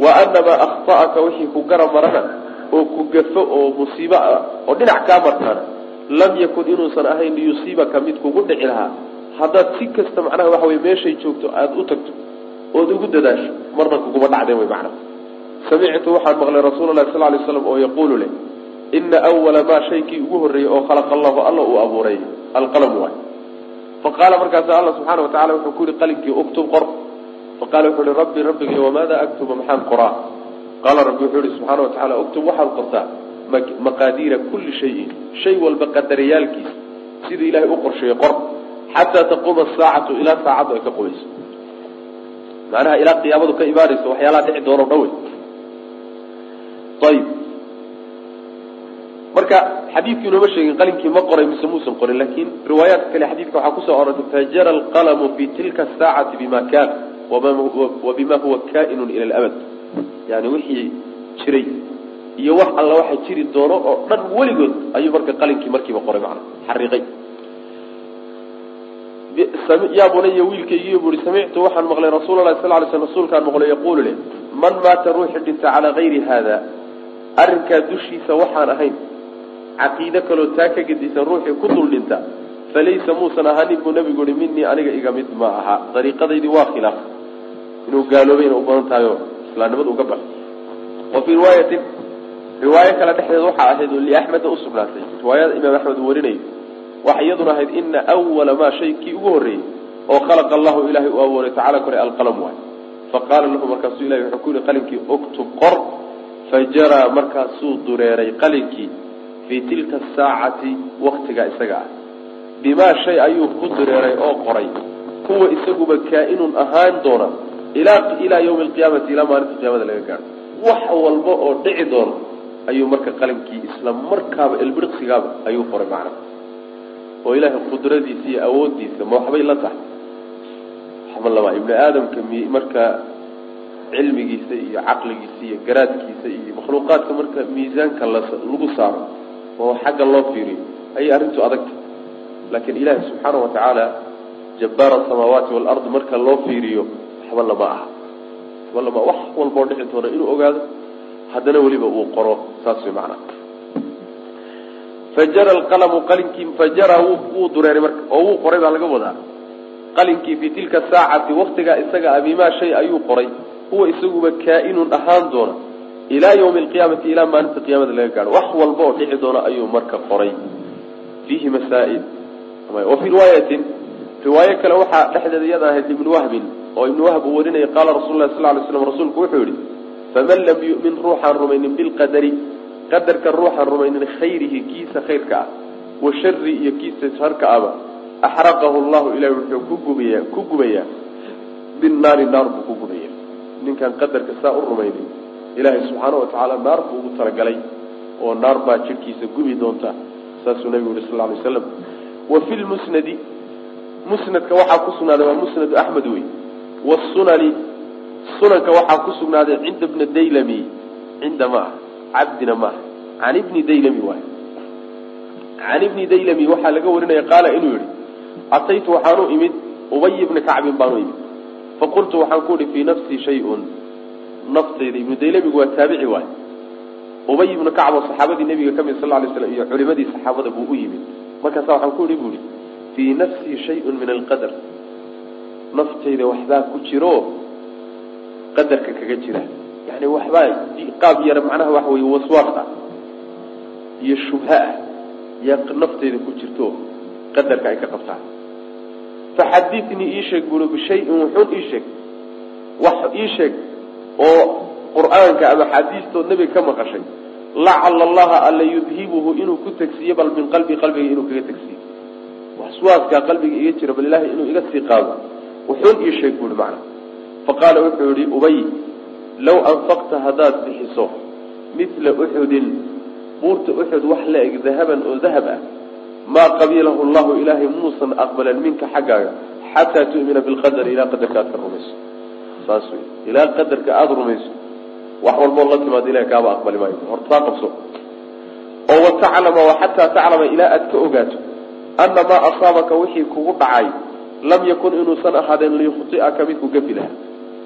[SPEAKER 2] Wa ana maa akhta'aka wixii ku garab marana oo ku gafo oo musiibo ah oo dhinac kaa martaana lam yakun inuusan ahayn liyusiibaka mid kugu dhici lahaa. Haddaad si kasta macnaha waxa wey meeshay joogto aada u tagto ood ugu dadaasho marna kuguma dhacdeen way macnaha. Samictu waxaan maqlay rasuula lahi sal lay slam oo yaquulu leh ina awala maa shaykii ugu horreeyey oo khalaqa allahu alla uu abuuray alqalam waay. Faqaala markaasa alla subxaana wa tacala wuxuu ku yihi qalinkii uktub qor. Faqala wuxuu ihi rabbi rabbigay wamaada aktuba maxaan qoraa? Qaala rabbi wuxuu yihi subxaana wa tacala uktub waxaad qortaa maqaadiira kulli shayin shay walba qadariyaalkiisa siduu ilahay u qorsheeyey qor xataa taquuma asaacatu ilaa saacaddu ay ka qubayso macnaha ilaa qiyaamadu ka imaanayso waxyaalaha dhici doono dhan wey ayib marka xadiidkii inooma sheegin qalinkii ma qoray mise muusan qorin laakiin riwaayaadka kale xadiidka waxaa ku soo orortay fajara alqalamu fi tilka asaacati bima kaan wa bima huwa kainun ila labad yani wixii jiray iyo wax alla waxa jiri doono oo dhan weligood ayuu marka qalinkii markiiba qoray macna xariiqay yaa bunaya wiilkaygiiyo buui samictu waxaan maqlay rasuula lahi sal lay sl rasuulkaan maqlay yaquulu leh man maata ruuxi dhinta calaa gayri haada arrinkaa dushiisa waxaan ahayn caqiide kaloo taa ka gedisan ruuxii ku dul dhinta falaysa muusan ahaanin buu nabigu uhi minii aniga iga mid ma aha dariiqadaydii waa khilaaf inuu gaaloobayna u badan tahay oo uga baxo. Wa fii riwaayatin riwaayo kale dhexdeeda waxaa ahayd oo liaxmeda usugnaatay riwaayada imaam axmed warinayo waxay iyaduna ahayd ina awala maa shay kii ugu horreeyey oo khalaqa allahu ilahay uu abuuray tacala kore alqalam waay faqaala lahu markaasuu ilahi wuxuu ku yihi qalinkii uktub qor. Fajaraa markaasuu dureeray qalinkii fii tilka saacati waktigaa isaga ah. Bimaa shay ayuu ku dureeray oo qoray. Kuwa isaguba kaa-inun ahaan doona ilaa ilaa yawmi alqiyaamati ilaa maalinta qiyaamada laga gaadho wax walba oo dhici doona ayuu marka qalinkii isla markaaba ilbiriqsigaaba ayuu qoray macna oo ilaahay qudradiisa iyo awoodiisa ma waxbay la tahay. Waxba lama ibni aadamka mi marka cilmigiisa iyo caqligiisa iyo garaadkiisa iyo makhluuqaadka marka miisaanka la lagu saaro oo xagga loo fiiriyo ayay arrintu adagta laakiin ilaahi subxaana wa tacaala jabbaar asamaawaati waalardi marka loo fiiriyo waxba lama aha. Waxba lama wax walboo dhici doona inuu ogaado haddana weliba uu qoro saas way macnaa fajara alqalamu qalinkii fajara wuu dureeray marka oo wuu qoray baa laga wadaa. Qalinkii fii tilka saacati waktigaa isaga a bimaa shay ayuu qoray. Huwa isaguba kaa-inun ahaan doona. Ilaa yawmi alqiyaamati ilaa maalinta qiyaamada laga gaadho. Wax walba oo dhici doona ayuu marka qoray. Fiihi masaa'il. Wa fii riwaayatin riwaayo kale waxaa dhexdeeda iyada ahayd ibnu wahbin oo ibnu wahb uu warinaya qaala rasul sal lay slam rasuulku wuxuu yihi faman lam yu'min ruuxaan rumaynin bilqadari qadarka ruuxaan rumaynin khayrihi kiisa khayrka ah wa shari iyo kiisa sharka aba axraqahu llahu ilahi wuxuu ku gubaya ku gubayaa binnaari naar buu ku gubaya ninkaan qadarka saa u rumaynin ilaahay subxaana wa tacaala naar buu ugu talagalay oo naar baa jidhkiisa gubi doonta saasuu nabigu yihi sal lay slam wa fi lmusnadi musnadka waxaa ku sugnaaday waa musnadu axmed wey wasunani sunanka waxaa ku sugnaaday cinda bni daylami cinda ma ah cabdina maaha. Can ibni daylami waay can ibni daylami waxaa laga warinaya qaala inuu yihi ataytu waxaanu imid ubay ibni kacbin baanu imid. Faqultu waxaan ku ihi fii nafsii shay-un. Naftayda ibnu daylamigu waa taabici waay ubay ibnu kacb oo saxaabadii nabiga ka mid sal lay slam iyo culimadii saxaabada buu u yimid. Markaasa waxaan ku ihi bu ihi fii nafsii shayun min alqadar. Naftayda waxbaa ku jiro qadarka kaga jira yani waxbaa qaab yara macnaha waxa wey waswaas ah iyo shubha ah yaa naftayda ku jirto qadarka ay ka qabtaan. Faxadithnii ii sheeg bui bishayin wuxuun ii sheeg wax ii sheeg oo qur'aanka ama xaadiistood nebiga ka maqashay lacala allaha alla yudhibuhu inuu ku tegsiiyo bal min qalbi qalbiga inuu kaga tegsiiyo waswaaskaa qalbiga iga jira bal ilaahay inuu iga sii qaado. Wuxuun ii sheeg bui macna. Faqaala wuxuu yihi ubay low anfaqta haddaad bixiso mila uxudin buurta uxud wax la eg dahaban oo dahab ah. Maa qabilahu llahu ilaahay muusan aqbalan minka xaggaaga xataa tu'mina bilqadari ilaa qadarka aad ka rumayso. Saas wey ilaa qadarka aada rumayso wax walbood la timaado ilahay kaaba aqbali maayo. Horta taa qabso. Oo wataclama wa xataa taclama ilaa aad ka ogaato ana maa asaabaka wixii kugu dhacay lam yakun inuusan ahaadeen liyukhti'aka mid ku gafi lahaa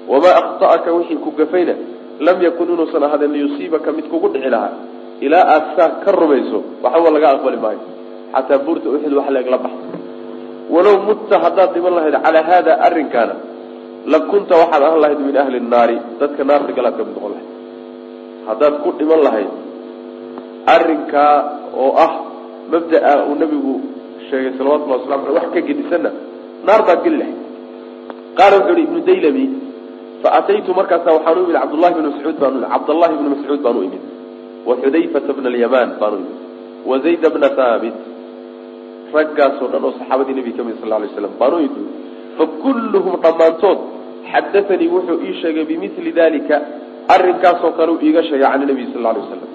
[SPEAKER 2] wamaa akhta'aka wixii ku gafayna lam yakun inuusan ahaadeen liyusiibaka mid kugu dhici lahaa ilaa aad saa ka rumayso waxba laga aqbali maayo xataa buurta uxud wax leeg la walow mutta haddaad dhiman lahayd calaa haada arrinkaana la kunta waxaad ahan lahayd min ahli nnaari dadka naarta galaad ka mid noqon lahayd haddaad ku dhiman lahayd arrinkaa oo ah mabda'a uu nabigu sheegay salawatullahi waslamu aleh wax ka gedisanna naar baad geli lahayd qaala wuxuu ihi ibnu daylami faataytu markaasa waxaan u imid cabdullahi bni mascuud baan cabdallahi bni mascuud baan u imid wa xudayfata bna alyamaan baan u imid wa zayd bna thaabit raggaasoo dhan oo saxaabadii nebiga ka mid sal lay slam baan u imid fakulluhum dhammaantood xadaanii wuxuu ii sheegay bimili dalika arrinkaasoo kale uu iiga sheegay can nabiy sal lay waslam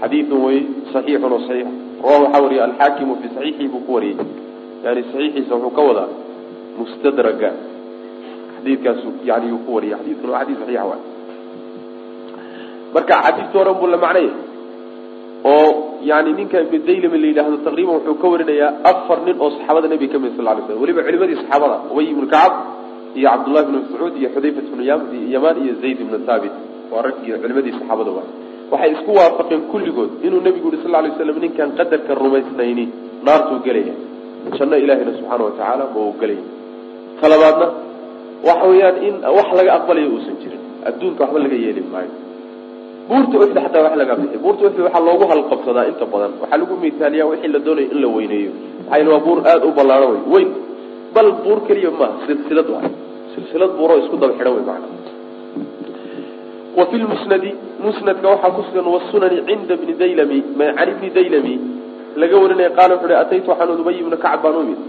[SPEAKER 2] xadiidun wey saxiixun oo saxiix. Rawahu waxaa wariyay alxaakimu fi saxiixii buu ku wariyey yani saxiixiisa wuxuu ka wadaa mustadraga xadiidkaasu yani yuu ku wariyay xadiidkuna waa xadiis saxiixa waay. Marka xadiidka oran buu la macnaya oo yani ninka ibnu daylami la yidhaahdo taqriiban wuxuu ka warinayaa afar nin oo saxaabada nebiga ka mid sal lay slam weliba culimadii saxaabada ubay ibnu kacab iyo cabdullahi bnu mascuud iyo xudayfat bnu yamaan iyo zayd ibnu thaabit waa rag iyo culimadii saxaabada waay. Waxay isku waafaqeen kulligood inuu nebigu yihi sal lay slam ninkaan qadarka rumaysnayni naartuu gelaya janno ilaahina subxaana watacaala ma uu gelaya talabaadna waxa weeyaan in wax laga aqbalayo uusan jirin. Adduunka waxba laga yeeli maayo. Buurta uxd xataa wax lagaa bixiy buurta uxd waxaa loogu halqabsadaa inta badan. Waxaa lagu misaaliyaa wixii la doonayo in la weyneeyo. Maxaa yele waa buur aada u ballaaro wey weyn. Bal buur keliya maaha silsilad waay silsilad buuroo isku daba xidhan wey macana wa fi lmusnadi musnadka waxaa ku sugan wasunani cinda bni daylami can ibni daylami laga warinaya qaala wuxu uhi ataytu waxaan ubay ibna kacb baan u imid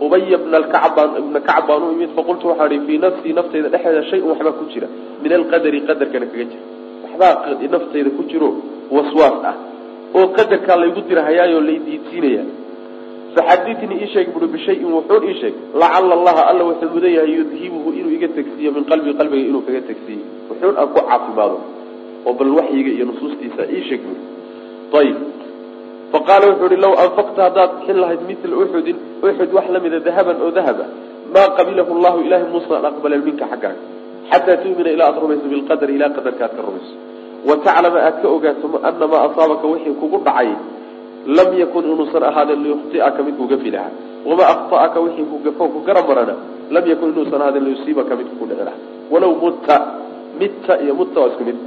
[SPEAKER 2] ubaya bna kacb baan ibna kacb baan u imid faqultu waxaan ihi fii nafsii naftayda dhexeeda shay-un waxbaa ku jira. Min alqadari qadarkana kaga jira. Waxbaa naftayda ku jiro waswaas ah. Oo qadarkaa laygu dirahayaayo lay diidsiinaya. Faxaditnii ii sheeg bui bishayin wuxuun ii sheeg lacala allaha alla wuxuu mudan yahay yudhibuhu inuu iga tegsiiyo min qalbii qalbiga inuu kaga tegsiiyo wuxuun aan ku caafimaado. Oo bal waxyiga iyo nusuustiisa ii sheeg bui ayib faqaala wuxuu ihi law anfaqta haddaad bixin lahayd mila uxudin uxud wax lamida dahaban oo dahaba maa qabilahu llahu ilahay muusan aqbalan minka xaggaaga xataa tu'mina ilaa aad rumayso bilqadar ilaa qadarka aad ka rumayso. Wa taclama aad ka ogaato ana maa asaabaka wixii kugu dhacay lam yakun inuusan ahaanin liyukhti'aka mid ku gafi lahaa wamaa akhta'aka wixii ku gafo ku gara marana lam yakun inuusan ahaanin liyusiibaka mid ku dhici lahaa walaw mutta mitta iyo mutta waa isku mid.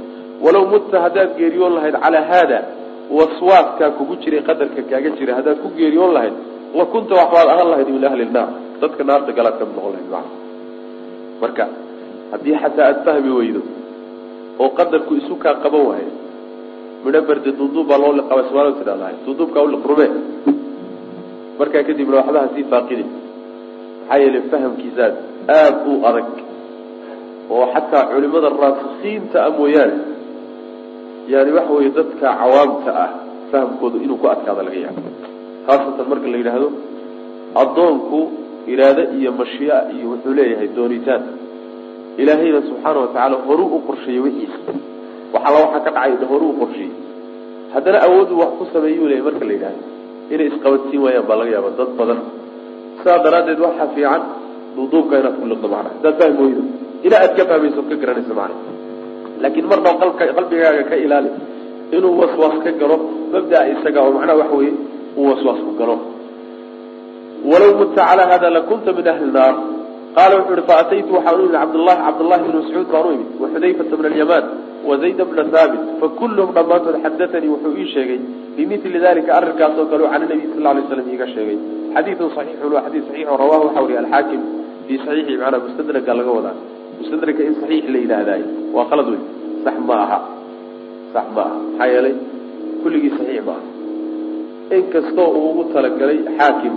[SPEAKER 2] Walaw mutta haddaad geeriyoon lahayd calaa haada waswaaskaa kugu jiray qadarka kaaga jira haddaad ku geeriyoon lahayd la kunta waxbaad ahaan lahayd min ahli naar. Dadka naarta galaad ka mid noqon lahayd maa marka haddii xataa aada fahmi weydo oo qadarku isu kaa qaban waayo midho barde duuduub baa loo liqaba somaali tidhahdahay duuduubkaa uliq rume. Markaa kadibna waxba hasii faaqidi maxaa yeelay fahamkiisaad aada u adag. Oo xataa culimada raasikiinta ah mooyaane yani waxa weeye dadka cawaamta ah fahamkooda inuu ku adkaada laga yaabo. Khaasatan marka la yidhaahdo addoonku iraado iyo mashiia iyo wuxuu leeyahay doonitaan. Ilaahayna subxaana watacaala horuu u qorsheeyey wixiisa waxalla waxaa ka dhacay horuu u qorsheeyey. Haddana awooddu wax ku sameeyuu leeyahy marka la yidhahdo inay isqabadsiin waayaan baa laga yaaba dad badan. Sidaa daraaddeed waxaa fiican duuduubka inaad ku liqdo macna haddaad fahmi weydo ilaa aad ka fahmayso ka garanayso macna laakiin marna qalbigaaga ka ilaali. Inuu waswaas ka galo mabdaa isaga oo macnaha waxa weye uu waswaas ku galo. Walaw mutta calaa hada lakunta min ahli naar. Qaala wuxuu ihi faataytu waxaan u imid cabdllahi cabdullahi bn mascuud baan u imid waxudayfata bna alyamaan wazayd bna haabit fakulluhum dhammaantood xadatanii wuxuu ii sheegay bimili dalika arrinkaas oo kale can nabiy sal lay slam iiga sheegay. Xadiidun saxiixun waa xadiid saxiix oo rawahu waxa wariye alxaakim fii saxiixi macnaa mustadraga laga wadaa mustadraka in saxiix la yidhaahdaay. Waa qalad wey sax ma aha sax ma aha maxaa yeelay kulligii saxiix ma aha inkastoo uu ugu talagalay xaakim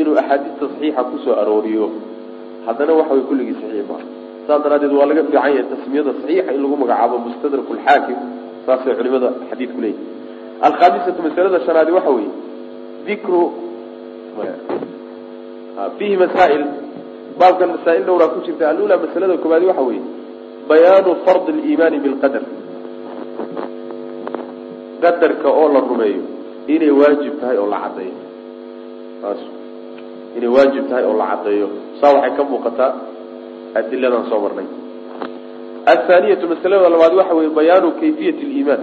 [SPEAKER 2] inuu axaadiista saxiixa ku soo arooriyo haddana waxa way kulligii saxiix maaha. Saas daraaddeed waa laga fiican yahay tasmiyada saxiixa in lagu magacaabo mustadrak lxaakim saasay culimada xadiidku leeyihi alkhaamisatu masalada shanaadi waxa weeye dikru fiihi masaa'il baabkan masaa'il dhowraa ku jirta. Alula masalada koobaadi waxa weeye bayaanu fardi liimaani bilqadar qadarka oo la rumeeyo inay waajib tahay oo la caddeeyo. Inay waajib tahay oo la caddeeyo. Saa waxay ka muuqataa adiladan soo marnay. Athaaniyatu masalada labaad waxa weeye bayaanu kayfiyat liimaan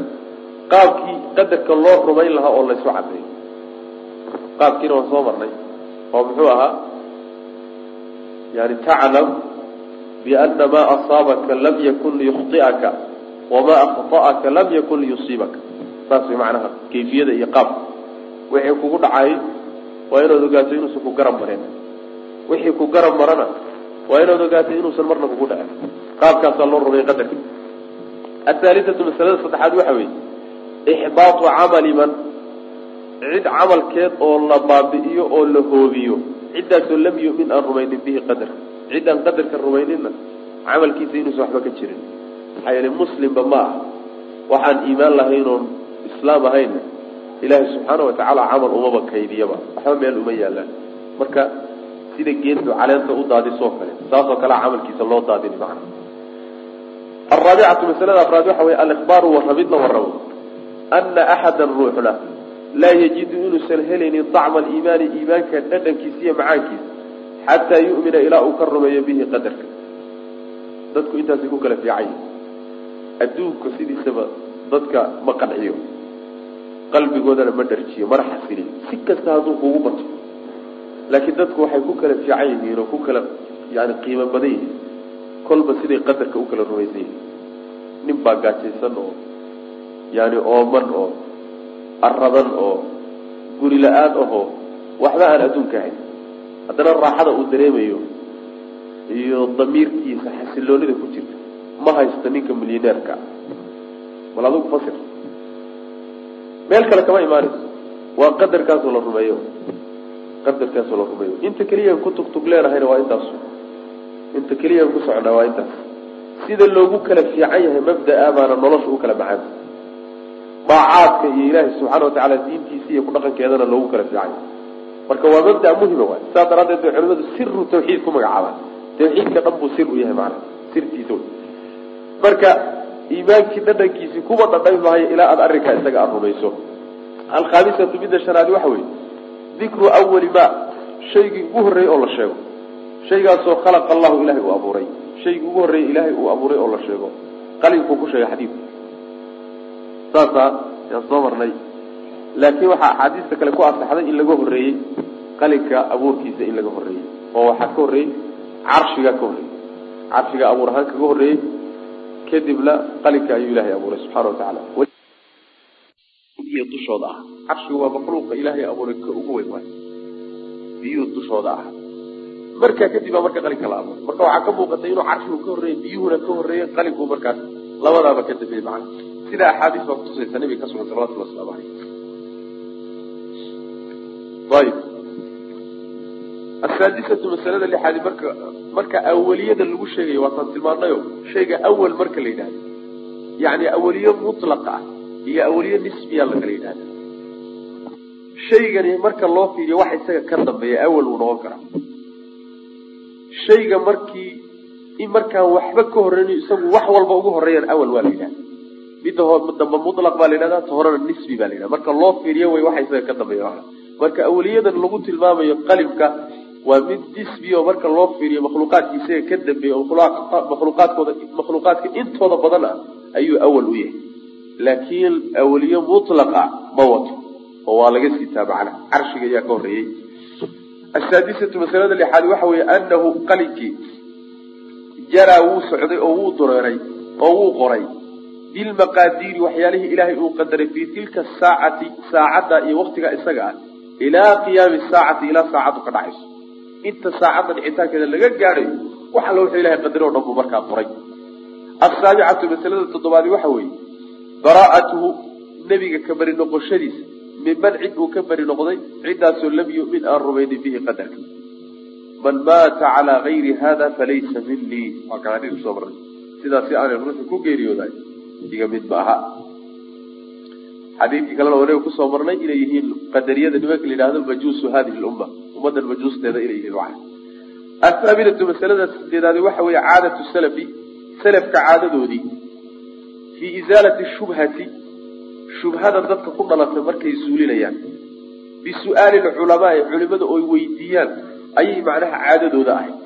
[SPEAKER 2] qaabkii qadarka loo rumayn lahaa oo laysu caddeeyo. Qaabkiina waan soo marnay oo muxuu ahaa yani taclam biana maa asaabaka lam yakun liyukhطi'aka wamaa akhta'aka lam yakun liyusiibaka saas way macnaha kayfiyada iyo qaabka wixii kugu dhacay waa inaad ogaato inuusan ku garab marin wixii ku garab marana waa inaad ogaato inuusan marna kugu dhacin qaabkaasaa loo rumay qadarka athaalithatu masalada saddexaad waxa weeye ixbaatu camali man cid camalkeed oo la baabi'iyo oo la hoobiyo ciddaasoo lam yumin aan rumaynin bihi qadarka cid aan qadarka rumayninna camalkiisa inuusan waxba ka jirin. Maxaa yeele muslimba ma ah waxaan iimaan lahayn oon islaam ahaynna ilaahay subxaana watacaala camal umaba kaydiyaba. Waxba meel uma yaalaan marka sida geeddu caleenta u daadisoo kale saasoo kalea camalkiisa loo daadini macna. Araabicatu masalada afraad waxa weye alikhbaaru warramid la warramo ana axada ruuxna laa yajidu inuusan helaynin dacma aliimaani iimaanka dhadhankiisa iyo macaankiisa xataa yu'mina ilaa uu ka rumeeyo bihi qadarka. Dadku intaasay ku kala fiican yihiin adduunka sidiisaba dadka ma qanciyo. Qalbigoodana ma dharjiyo mana xasiliyo. Si kasta hadduu kugu bato laakiin dadku waxay ku kala fiican yihiin oo ku kala yani qiimo badan yihiin. Kolba siday qadarka u kala rumaysan yihiin. Nin baa gaajaysan oo yani ooman oo aradan oo guri la'aan ahoo waxba aan adduunka ahayn. Haddana raaxada uu dareemayo iyo damiirkiisa xasiloonida ku jirta ma haysto ninka milyaneerka bal adigu fasir. Meel kale kama imaanayso waa qadarkaasoo la rumeeyo. Qadarkaasoo la rumeeyo. Inta keliyaan ku tugtug leenahayna waa intaas. Inta keliyaan ku socnaa waa intaas. Sida loogu kala fiican yahay mabdaa baana nolosha u kala macaan daacaadka iyo ilaahay subxaana watacaala diintiisa iyo kudhaqankeedana loogu kala fiican yahay marka waa mabda muhima waay. Saas daraaddeed bay culimadu siru tawxiid ku magacaabaan. Tawxiidka dhan buu sir u yahay maana sirtiisa wey marka iimaankii dhadhankiisii kuba dhadhami maayo ilaa aada arrinkaa isaga aada rumayso. Alkhaamisatu midda shanaadi waxa weeye dikru awali ma shaygii ugu horreeyey oo la sheego. Shaygaasoo khalaqa allahu ilahay uu abuuray. Shaygii ugu horreeyey ilaahay uu abuuray oo la sheego. Qalinkuu ku sheegay xadiidku saasaa yaan soo marnay. Laakiin waxaa axaadiista kale ku asaxday in laga horreeyey qalinka abuurkiisa in laga horreeyey oo waxaa ka horreeyey carshigaa ka horreeyey. Carshiga abuur ahaan kaga horreeyey kadibna qalinka ayuu ilahay abuuray subxana wa tacaala. Iyo dushooda ah carshigu waa makhluuqa ilaahay abuuray ka ugu weyn waay. Biyuhu dushooda ah markaa kadib baa marka qalinka la abuuray. Marka waxaa ka muuqatay inuu carshigu ka horreeyey biyuhuna ka horreeyey qalinku markaas labadaaba ka dambeeyey macana sida axaadiis baa kutusaysa nabiga ka sugan salawatullah waslamu ayib. Asaadisatu masalada lixaadi marka marka awaliyada lagu sheegayo waataan tilmaanayo shayga awal marka la yidhahdo. Yani awaliye mutlaqa ah iyo awaliye nisbiya lakala yidhahda shaygani marka loo fiiriyo waxa isaga ka dambeeya awal uu noqon karaa. Shayga markii in markaan waxba ka horreynayo isagu wax walba ugu horreeyaan awal waa la yidhahda midda dambe mutlaq baa la yidhahda ta horena nisbi baa la marka loo fiiriyo way waxa ka dambeeya marka awaliyadan lagu tilmaamayo qalimka waa mid nisbi oo marka loo fiiriyo makhluuqaadka ka dambeeya oo makhluuqaadkooda makhluuqaadka intooda badan ah ayuu awal u yahay. Laakiin awaliye mutlaqa ma wato oo waa laga siitaa macnaha carshiga ayaa ka horreeyey asaadisatu masalada lixaad waxa weeye anahu qalinkii jaraa wuu socday oo wuu dureeray oo wuu qoray bilmaqaadiiri waxyaalihii ilaahay uu qadaray fii tilka saacati saacadda iyo waktigaa isaga ah ilaa qiyaami saacati ilaa saacaddu ka dhacayso. Inta saacadda dhicitaankeeda laga gaadhayo wax alla wuxuu ilahay qadaray o dhan buu markaa qoray. Asaabicatu masalada toddobaadi waxa weeye baraa'atuhu nebiga ka beri noqoshadiisa minman cid uu ka beri noqday ciddaasoo lam yu'min aan rumaynin bihi qadarka. Man maata calaa gayri hada falaysa minii waa kaan xadiis ku soo marnay. Sidaasi aanay ruuxu ku geeriyooday iga mid ma aha xadiidkii kalena wanaga ku soo marnay inay yihiin qadariyada nimanka la yidhahdo majuusu hadihi lumma ummaddan majuusteeda inay yihiin macna athaaminatu masalada sideedaadi waxa weeye caadatu salafi salafka caadadoodii fii isaalati shubhati shubhada dadka ku dhalatay markay zuulinayaan bisu'aali lculamaai culimada oy weydiiyaan ayay macnaha caadadooda ahayd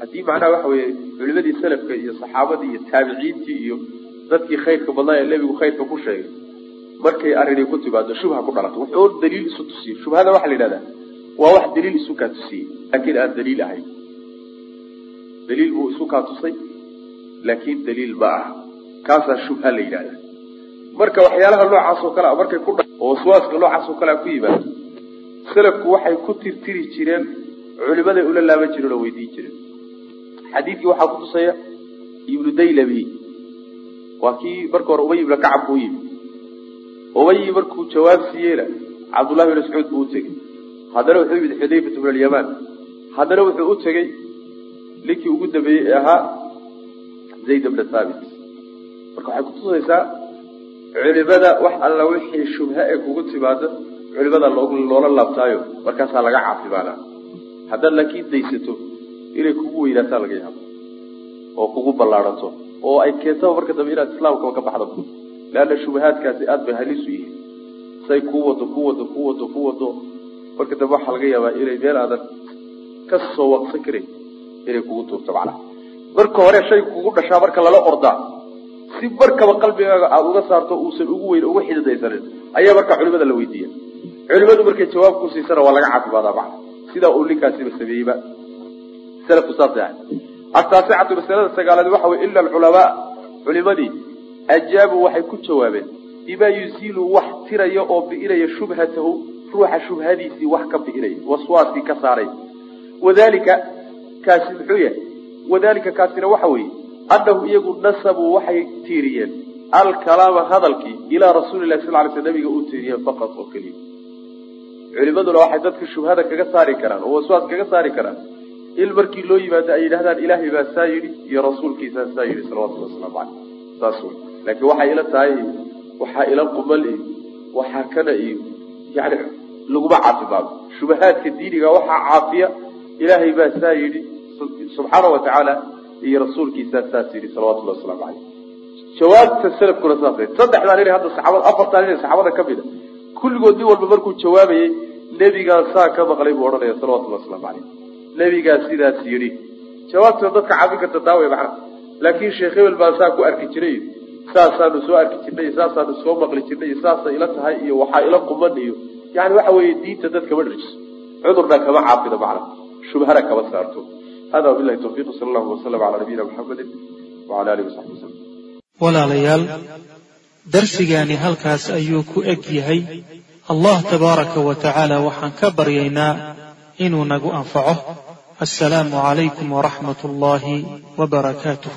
[SPEAKER 2] haddii macnaha waxa weeye culimadii salafka iyo saxaabadii iyo taabiciintii iyo dadkii khayrka badnaa ee nebigu khayrka ku sheegay markay arrinay ku timaado shubha ku dhalato wuxuu daliil isu tusiye shubhada waxaa la yidhahdaa waa wax daliil isu kaa tusiyey laakiin aan daliil ahayn daliil buu isu kaa tusay laakiin daliil ma aha. Kaasaa shubha la yidhahda marka waxyaalaha noocaas oo kale a markay ku oo waswaaska noocaas oo kale a ku yimaado salafku waxay ku tirtiri jireen culimaday ula laaban jireen oo weydiin jireen xadiidkii waxaa ku tusaya ibnu daylabi waa kii marka hore ubay ibna kacab buu yimi ubay markuu jawaab siiyeyna cabdullahi bin mascuud buu u tegey. Haddana wuxuu yimid xudayfatu min alyamaan. Haddana wuxuu u tegey ninkii ugu dambeeyey ee ahaa zayd bna thaabit. Marka waxay kutusaysaa culimada wax alla wixii shubha ee kugu timaado culimada loola laabtaayo markaasaa laga caafimaanaa. Haddaad laakiin daysato inay kugu weynaataa laga yaabo oo kugu ballaadhanto oo ay keentaba marka dambe inaad islaamkaba ka baxdaba leanna shubahaadkaasi aada bay halisu yihiin. Say kuu wado ku wado ku wado ku wado. Marka dambe waxaa laga yaabaa inay meel aadan ka soo waqsan karin inay kugu tuurto macnaha marka hore shay kugu dhashaa marka lala ordaa si markaba qalbigaaga aada uga saarto uusan ugu weyn uga xididaysanin ayaa markaa culimada la weydiiya. Culimadu markay jawaab ku siisana waa laga caafimaadaa macna. Sidaa uu ninkaasiba sameeyeyba ahay ataasicatu masalada sagaalaad waxa wey ila alculamaa culimadii ajaabuu waxay ku jawaabeen bimaa yuziilu wax tiraya oo bi'inaya shubhatahu ruuxa shubhadiisii wax ka bi'inaya waswaaskii ka saaray. Wadalika kaasi muxuu yahay wadalika kaasina waxa weeye annahum iyagu nasabuu waxay tiiriyeen alkalaama hadalkii ilaa rasuuli lahi sal lay sl nabiga u tiiriyeen faqad oo keliya. Culimaduna waxay dadka shubhada kaga saari karaan oo waswaas kaga saari karaan in markii loo yimaado ay yidhahdaan ilaahay baa saa yidhi iyo rasuulkiisaa saa yidhi salawatulli wasalaamu caleyh. Saas wey laakiin waxay ila tahay waxaa ila qumal iyo waxaa kana iyo yani laguma caafimaado shubahaadka diiniga waxaa caafiya ilaahay baa saa yidhi subxaana wa tacaala iyo rasuulkiisaa saas yidhi salawatullahi wasalaamu caleyh. Jawaabta salafkuna saasay saddexdaan inay hadda saxaabada afartaan inay saxaabada ka mid a. Kulligood nin walba markuu jawaabayay nebigaa saa ka maqlay buu odhanaya salawatullahi wasalaamu caleyh nebigaa sidaas yidhi jawaabtuna dadka caabin karta taa wey macna laakiin sheekh hebel baa saa ku arki jiray. Saasaanu soo arki jirnay saasaanu soo maqli jirnay saasa ila tahay iyo waxaa ila quman iyo. Yani waxa weeye diinta dad kama dharjiso cudurna kama caafido macna. Shubhana kama saarto. Hada wabilahi tawfiiq sala allahu wasalam calaa nabiyina muxamedin wacala alihi wasaxbi wasalam
[SPEAKER 1] walaalayaal darsigaani halkaas ayuu ku eg yahay. Allah tabaaraka wa tacaala waxaan ka baryaynaa inuu nagu anfaco assalaamu calaykum waraxmat ullaahi wabarakaatuh